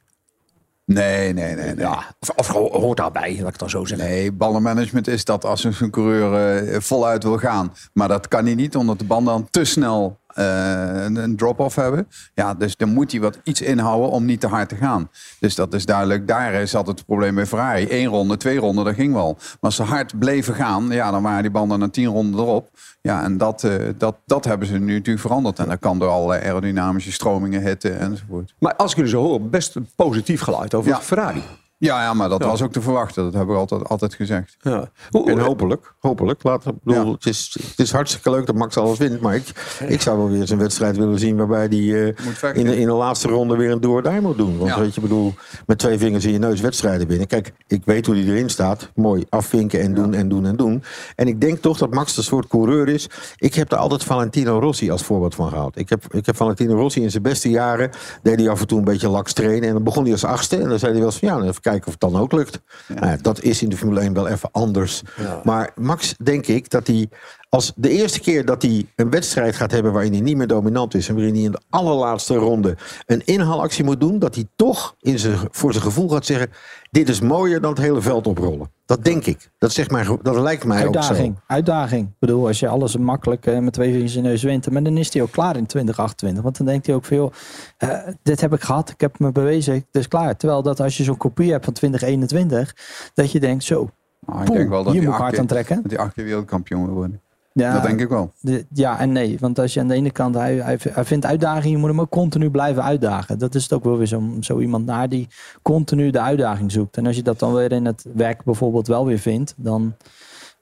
Nee, nee, nee. nee. Ja, of, of hoort daarbij, laat ik het dan zo zeggen. Nee, ballenmanagement is dat als een coureur eh, voluit wil gaan. Maar dat kan hij niet, omdat de banden dan te snel een, een drop-off hebben. Ja, dus dan moet hij wat iets inhouden om niet te hard te gaan. Dus dat is duidelijk. Daar is altijd het probleem bij Ferrari. Eén ronde, twee ronden, dat ging wel. Maar als ze hard bleven gaan, ja, dan waren die banden na tien ronden erop. Ja, en dat, eh, dat, dat hebben ze nu natuurlijk veranderd. En dat kan door allerlei aerodynamische stromingen, hitte enzovoort. Maar als ik jullie zo hoor, best een positief geluid over Ja. Ferrari. Ja, ja maar dat Ja. was ook te verwachten. Dat hebben we altijd, altijd gezegd. Ja. En hopelijk, hopelijk. Laat, ik bedoel, het, is, het is hartstikke leuk dat Max alles wint. Maar ik, ik zou wel weer eens een wedstrijd willen zien waarbij hij eh, in, de, in de laatste ronde weer een door die moet doen. Want Ja. weet je, ik bedoel, met twee vingers in je neus wedstrijden binnen. Kijk, ik weet hoe hij erin staat. Mooi afvinken en doen en doen en doen. En ik denk toch dat Max een soort coureur is. Ik heb daar altijd Valentino Rossi als voorbeeld van gehaald. Ik heb, ik heb Valentino Rossi in zijn beste jaren, deed hij af en toe een beetje laks trainen. En dan begon hij als achtste. En dan zei hij wel eens van, ja, dan even kijken of het dan ook lukt. Nou ja, dat is in de Formule 1 wel even anders. Maar Max, denk ik, dat hij als de eerste keer dat hij een wedstrijd gaat hebben waarin hij niet meer dominant is en waarin hij in de allerlaatste ronde een inhaalactie moet doen, dat hij toch in zijn, voor zijn gevoel gaat zeggen: dit is mooier dan het hele veld oprollen. Dat denk ik. Dat, zegt mij, dat lijkt mij ook Uitdaging, zo. uitdaging. Ik bedoel, als je alles makkelijk eh, met twee vingers in de neus wint, maar dan is hij ook klaar in 2028. Want dan denkt hij ook van, joh, eh, dit heb ik gehad, ik heb me bewezen, het is klaar. Terwijl dat als je zo'n kopie hebt van 2021, dat je denkt, zo, Nou, ik denk wel dat hier hij moet hard aan trekken. Dat hij acht keer wereldkampioen wil worden. Ja, Dat denk ik wel. de- ja en nee. Want als je aan de ene kant, hij, hij, hij vindt uitdaging, je moet hem ook continu blijven uitdagen. Dat is het ook wel weer zo, zo iemand naar die continu de uitdaging zoekt. En als je dat dan weer in het werk bijvoorbeeld wel weer vindt, dan.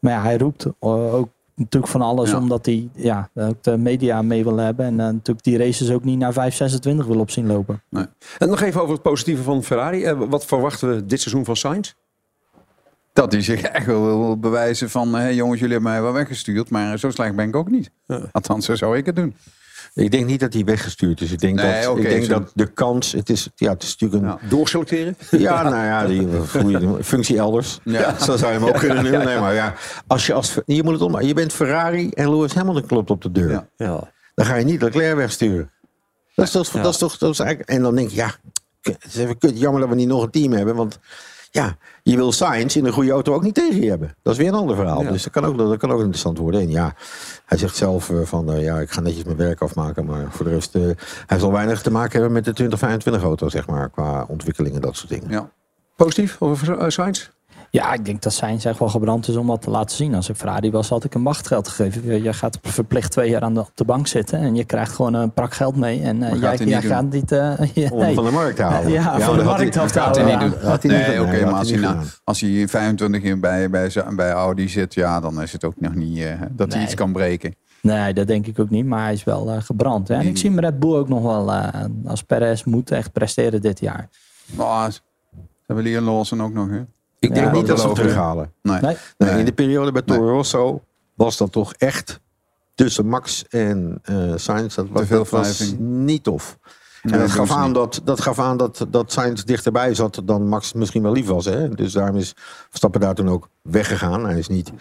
Maar ja, hij roept ook natuurlijk van alles, Ja. omdat hij ja, ook de media mee wil hebben. En eh, natuurlijk die races ook niet naar 5,26 wil op zien lopen. En nog even over het positieve van Ferrari. Eh, wat verwachten we dit seizoen van Sainz? Dat hij zich echt wel wil bewijzen van... Hé jongens, jullie hebben mij wel weggestuurd. Maar zo slecht ben ik ook niet. Althans, zo zou ik het doen. Ik denk niet dat hij weggestuurd is. Ik denk, Nee, dat, ik denk zo- dat de kans. Het is, ja, het is natuurlijk een. Doorselecteren? Ja, nou ja, die goede functie elders. Ja. Zo zou je hem ook kunnen doen. Nee, maar ja, als je, als, je moet het om. Je bent Ferrari en Lewis Hamilton klopt op de deur. Ja. Ja. Dan ga je niet Leclerc wegsturen. Dat is, toch, dat is toch. Dat is eigenlijk, en dan denk je, ja, het is even kut. Jammer dat we niet nog een team hebben. Want Ja, je wil Sainz in een goede auto ook niet tegen je hebben. Dat is weer een ander verhaal. Dus dat kan, ook, dat kan ook interessant worden. En ja, hij zegt zelf eh, van, eh, ja, ik ga netjes mijn werk afmaken. Maar voor de rest, eh, hij zal weinig te maken hebben met de 2025 auto, zeg maar. Qua ontwikkeling en dat soort dingen. Ja. Positief over uh, Sainz? Ja, ik denk dat zijn echt wel gebrand is om dat te laten zien. Als ik Ferrari was, had ik hem wachtgeld gegeven. Je gaat verplicht twee jaar aan de, op de bank zitten en je krijgt gewoon een prak geld mee. En uh, jij, jij gaat niet... Uh, Om nee. van de markt te halen. ja, ja van de markt af te halen. Hij niet doen. Nee, oké, maar als hij, als hij 25 in bij, bij, bij Audi zit, ja, dan is het ook nog niet uh, dat nee. hij iets kan breken. Nee, dat denk ik ook niet. Maar hij is wel uh, gebrand. Hè? En ik zie Red Bull ook nog wel uh, als Perez moet echt presteren dit jaar. Oh, ze hebben Leon Lawson ook nog, hè? Ik denk niet dat ze terughalen. Nee. Nee. nee. In de periode bij Toro Rosso was dat toch echt tussen Max en uh, Sainz. Dat was, dat was niet tof. Nee, en dat gaf, aan dat, dat gaf aan dat, dat Sainz dichterbij zat dan Max misschien wel lief was. Hè? Dus daarom is Verstappen daar toen ook weggegaan. Hij is niet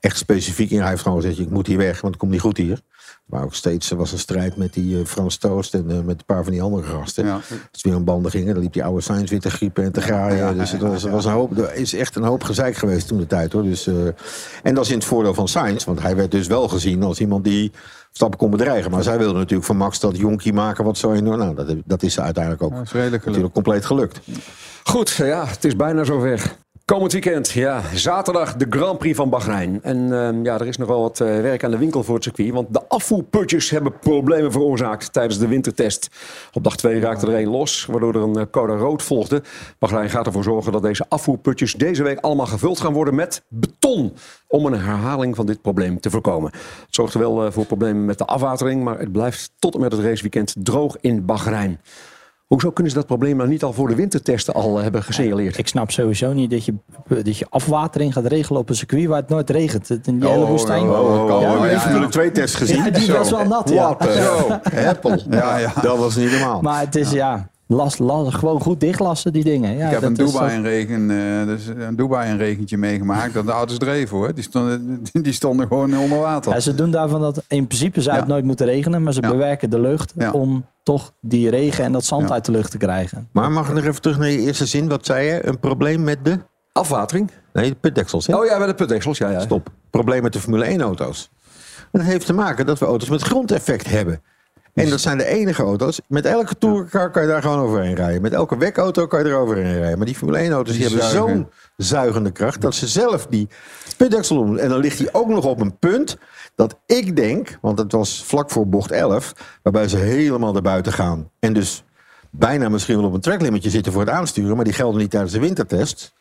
echt specifiek in. Hij heeft gewoon gezegd, ik moet hier weg, want het komt niet goed hier. Maar ook steeds was een strijd met die uh, Frans Toost en uh, met een paar van die andere gasten. Ja. Als weer aan banden gingen, dan liep die oude Sainz weer te griepen en te graaien. Ja, ja, dus het was, was een hoop, er is echt een hoop gezeik geweest toen de tijd. hoor. Dus, uh, en dat is in het voordeel van Sainz, want hij werd dus wel gezien als iemand die stappen kon bedreigen. Maar zij wilde natuurlijk van Max dat jonkie maken wat zo enorm. Nou, dat, dat is uiteindelijk ook is natuurlijk compleet gelukt. Goed, ja, het is bijna zover. Komend weekend, ja, zaterdag de Grand Prix van Bahrein. En uh, ja, er is nogal wat uh, werk aan de winkel voor het circuit. Want de afvoerputjes hebben problemen veroorzaakt tijdens de wintertest. Op dag 2 raakte er één los, waardoor er een uh, code rood volgde. Bahrein gaat ervoor zorgen dat deze afvoerputjes deze week allemaal gevuld gaan worden met beton. Om een herhaling van dit probleem te voorkomen. Het zorgt wel uh, voor problemen met de afwatering. Maar het blijft tot en met het raceweekend droog in Bahrein. Hoezo kunnen ze dat probleem nou niet al voor de wintertesten al hebben gesignaleerd? Ik snap sowieso niet dat je, dat je afwatering gaat regelen op een circuit waar het nooit regent. In die hele woestijn. Oh, oh, oh, ja, oh, ja, natuurlijk twee tests gezien. Ja, die was wel nat, ja. Wat, uh, Apple. Ja, ja. Dat was niet normaal. Maar het is, ja, Last, last, gewoon goed dichtlassen, die dingen. Ja, ik heb dat in Dubai, een regen, uh, dus in Dubai een regentje meegemaakt. Dat de auto's dreven hoor. Die stonden, die stonden gewoon onder water. Ja, ze doen daarvan dat in principe zou het nooit moeten regenen. Maar ze bewerken de lucht om toch die regen en dat zand uit de lucht te krijgen. Maar mag ik nog even terug naar je eerste zin? Wat zei je? Een probleem met de... Afwatering? Nee, de putdeksels. Hè? Oh ja, met de putdeksels. Ja, ja. Stop. Probleem met de Formule 1 auto's. En dat heeft te maken dat we auto's met grondeffect hebben. En dat zijn de enige auto's. Met elke tourcar kan je daar gewoon overheen rijden. Met elke wekauto kan je er overheen rijden. Maar die Formule 1 auto's die, die hebben zo'n zuigende kracht... dat ze zelf die putdeksel doen. En dan ligt die ook nog op een punt dat ik denk... want het was vlak voor bocht 11... waarbij ze helemaal erbuiten gaan. En dus bijna misschien wel op een tracklimitje zitten voor het aansturen... maar die gelden niet tijdens de wintertest...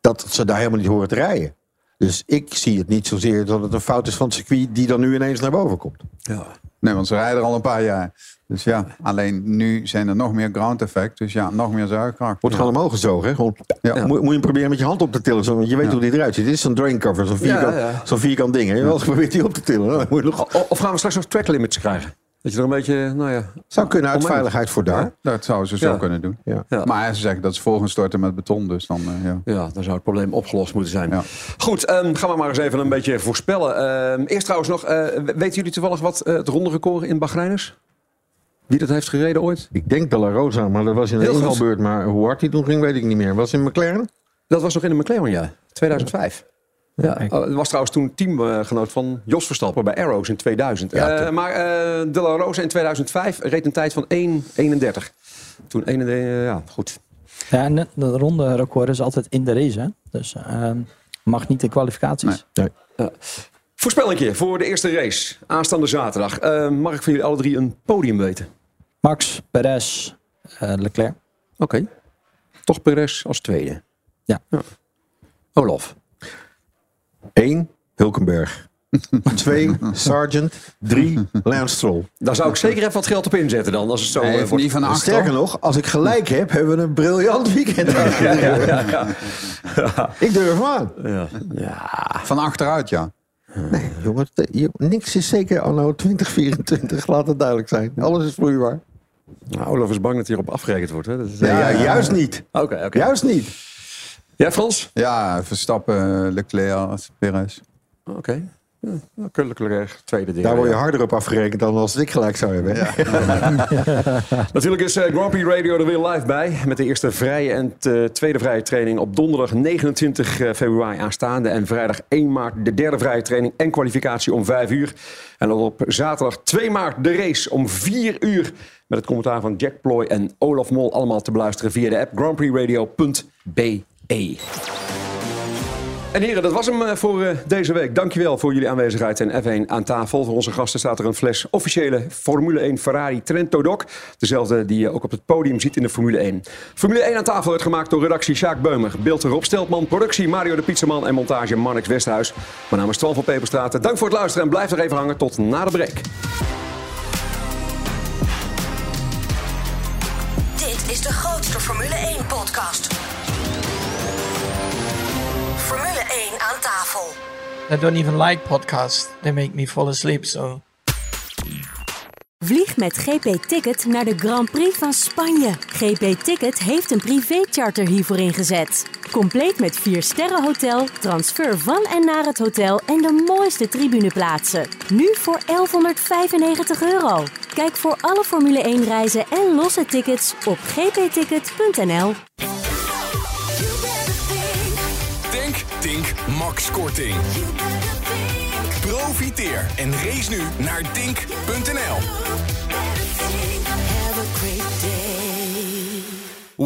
dat ze daar helemaal niet horen te rijden. Dus ik zie het niet zozeer dat het een fout is van het circuit... die dan nu ineens naar boven komt. Ja. Nee, want ze rijden er al een paar jaar. Dus ja, alleen nu zijn er nog meer ground effect. Dus ja, nog meer zuigkracht. Wordt gewoon omhoog gezogen. Hè? Gewoon, ja. Moet, moet je proberen met je hand op te tillen. Zo, want je weet hoe dit eruit ziet. Dit is zo'n drain cover. Zo'n vierkant, zo vierkant ding. Hè? Je wel eens probeert die op te tillen. Dan moet je nog... Of gaan we straks nog track limits krijgen? Dat je er een beetje, nou ja... Zou kunnen uit veiligheid voor daar. Ja, dat zouden ze zo ja. kunnen doen. Ja. Ja. Maar ze zeggen dat ze volgens storten met beton. Dus dan, uh, ja. ja, dan zou het probleem opgelost moeten zijn. Goed, um, gaan we maar eens even een beetje voorspellen. Um, eerst trouwens nog, uh, weten jullie toevallig wat uh, het ronde record in Bahrein is? Wie dat heeft gereden ooit? Ik denk de La Rosa, maar dat was in een inhaalbeurt. Maar hoe hard hij toen ging, weet ik niet meer. Was in McLaren? Dat was nog in de McLaren, ja. 2005. Ja, oh, het was trouwens toen teamgenoot van Jos Verstappen bij Arrows in 2000. Ja, uh, maar uh, De La Rosa in 2005 reed een tijd van 1.31. Toen 31, uh, ja, goed. Ja, en de ronde record is altijd in de race, hè? Dus ehm, mag niet in kwalificaties. Nee. nee. Voorspellingje voor de eerste race, aanstaande zaterdag. mag ik van jullie alle drie een podium weten? Max, Perez, Leclerc. Oké. Okay. Toch Perez als tweede? Ja. ja. Olaf. 1. Hulkenberg. 2. Sargent. 3. Lance Stroll. Daar zou ik zeker even wat geld op inzetten dan. Als het zo nee, wordt. Van Sterker nog, als ik gelijk heb, hebben we een briljant weekend. ja, ja, ja, ik durf hem aan. Ja. Van achteruit, ja. Nee, jongen, niks is zeker anno 2024, laat het duidelijk zijn. Alles is vloeibaar. Nou, Olaf is bang dat hierop afgerekend wordt. Hè? Dat is, ja, ja, juist niet. Oké, okay, okay. Juist niet. Ja, Frans? Ja, Verstappen, Leclerc, Perez. Oké. Okay. Gelukkig tweede ding. Daar word je harder op afgerekend dan als ik gelijk zou hebben. Natuurlijk is uh, Grand Prix Radio er weer live bij. Met de eerste vrije en uh, tweede vrije training op donderdag 29 uh, februari aanstaande. En vrijdag 1 maart de derde vrije training en kwalificatie om 5 uur. En dan op zaterdag 2 maart de race om 4 uur. Met het commentaar van Jack Ploy en Olaf Mol. Allemaal te beluisteren via de app grandprixradio.be. En heren, dat was hem uh, voor uh, deze week. Dankjewel voor jullie aanwezigheid en F1 aan tafel. Voor onze gasten staat er een fles officiële Formule 1 Ferrari Trento Doc. Dezelfde die je ook op het podium ziet in de Formule 1. Formule 1 aan tafel werd gemaakt door redactie Sjaak Beumer. Beeld Rob Steltman, productie Mario de Pizzaman en montage Marnix Westhuis. Mijn naam is Twan van Peperstraat. Dank voor het luisteren en blijf nog even hangen tot na de break. Dit is de grootste Formule 1 podcast. Formule 1 aan tafel. I don't even like podcasts. They make me fall asleep, so... Vlieg met GP Ticket naar de Grand Prix van Spanje. GP Ticket heeft een privécharter hiervoor ingezet. Compleet met 4 sterren hotel, transfer van en naar het hotel en de mooiste tribuneplaatsen. Nu voor 1195 euro. Kijk voor alle Formule 1 reizen en losse tickets op gpticket.nl. Profiteer en race nu naar Tink.nl.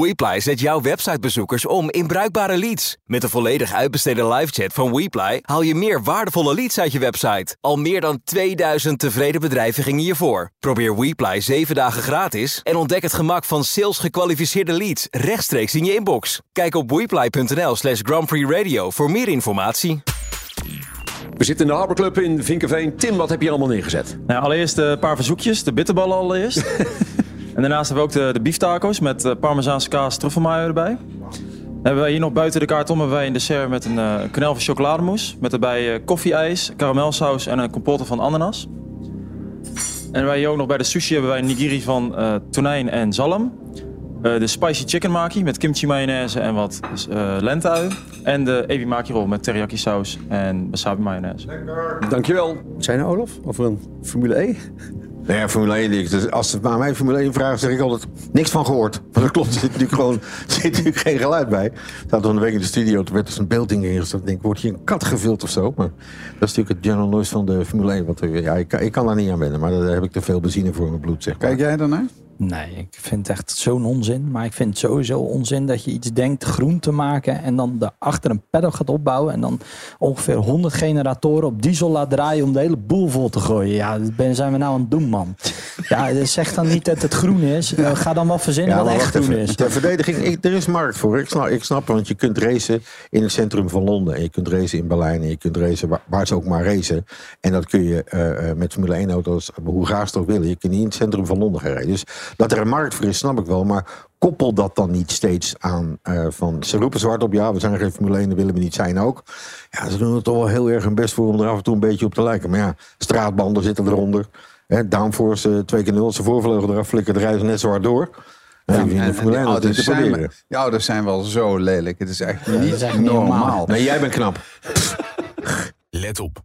WePly zet jouw websitebezoekers om in bruikbare leads. Met de volledig uitbesteden livechat van WePly haal je meer waardevolle leads uit je website. Al meer dan 2000 tevreden bedrijven gingen hiervoor. Probeer WePly 7 dagen gratis en ontdek het gemak van sales gekwalificeerde leads rechtstreeks in je inbox. Kijk op wePly.nl slash Grand Prix Radio voor meer informatie. We zitten in de Harbor Club in Vinkenveen. Tim, wat heb je allemaal neergezet? Nou, allereerst een paar verzoekjes. De bitterballen allereerst. en daarnaast hebben we ook de, de bieftaco's met uh, parmezaanse kaas truffelmayo erbij. Dan hebben wij hier nog buiten de kaart om hebben wij een dessert met een uh, knel van chocolademousse. Met erbij uh, koffieijs, karamelsaus en een compote van ananas. En wij hier ook nog bij de sushi hebben wij een nigiri van uh, tonijn en zalm. Uh, de spicy chicken maki met kimchi mayonaise en wat uh, lentui. En de ebi maki roll met teriyaki saus en wasabi mayonaise. Dankjewel. Zijn er Olaf? Over een Formule E? Nou ja, Formule 1. Dus als ze naar mij Formule 1 vragen, zeg ik altijd niks van gehoord. Want dat klopt, er zit natuurlijk gewoon zit natuurlijk geen geluid bij. Ik zat een week in de studio, toen werd dus een beelding ingesteld. Ik denk, wordt hier een kat gevild of zo? Maar dat is natuurlijk het general noise van de Formule 1. Want ja, ik, ik kan daar niet aan wennen, maar daar heb ik te veel benzine voor in mijn bloed. Zeg maar. Kijk jij daarnaar? Nee, ik vind het echt zo'n onzin. Maar ik vind het sowieso onzin dat je iets denkt groen te maken... en dan daarachter een paddock gaat opbouwen... en dan ongeveer 100 generatoren op diesel laat draaien... om de hele boel vol te gooien. Ja, dat zijn we nou aan het doen, man. Ja, zeg dan niet dat het groen is. Ja. Ga dan wel verzinnen Ja, wat echt groen is. Ter verdediging, ik, er is markt voor. Ik snap, ik snap, want je kunt racen in het centrum van Londen. En je kunt racen in Berlijn. En je kunt racen waar, waar ze ook maar racen. En dat kun je eh, eh, met Formule 1 auto's, hoe graag ze ook willen. Je kunt niet in het centrum van Londen gaan rijden. Dus dat er een markt voor is, snap ik wel. Maar koppel dat dan niet steeds aan eh, van... Ze roepen zwart op, ja, we zijn geen Formule 1, dat willen we niet zijn ook. Ja, ze doen het toch wel heel erg hun best voor om er af en toe een beetje op te lijken. Maar ja, straatbanden zitten eronder. Hè, downforce uh, 2 keer 0, als de voorvleugel eraf flikkert, rijden ze net zo hard door. Ja, en, te zijn, zijn wel zo lelijk. Het is echt niet, dat is echt niet normaal. normaal. Nee, jij bent knap. Let op.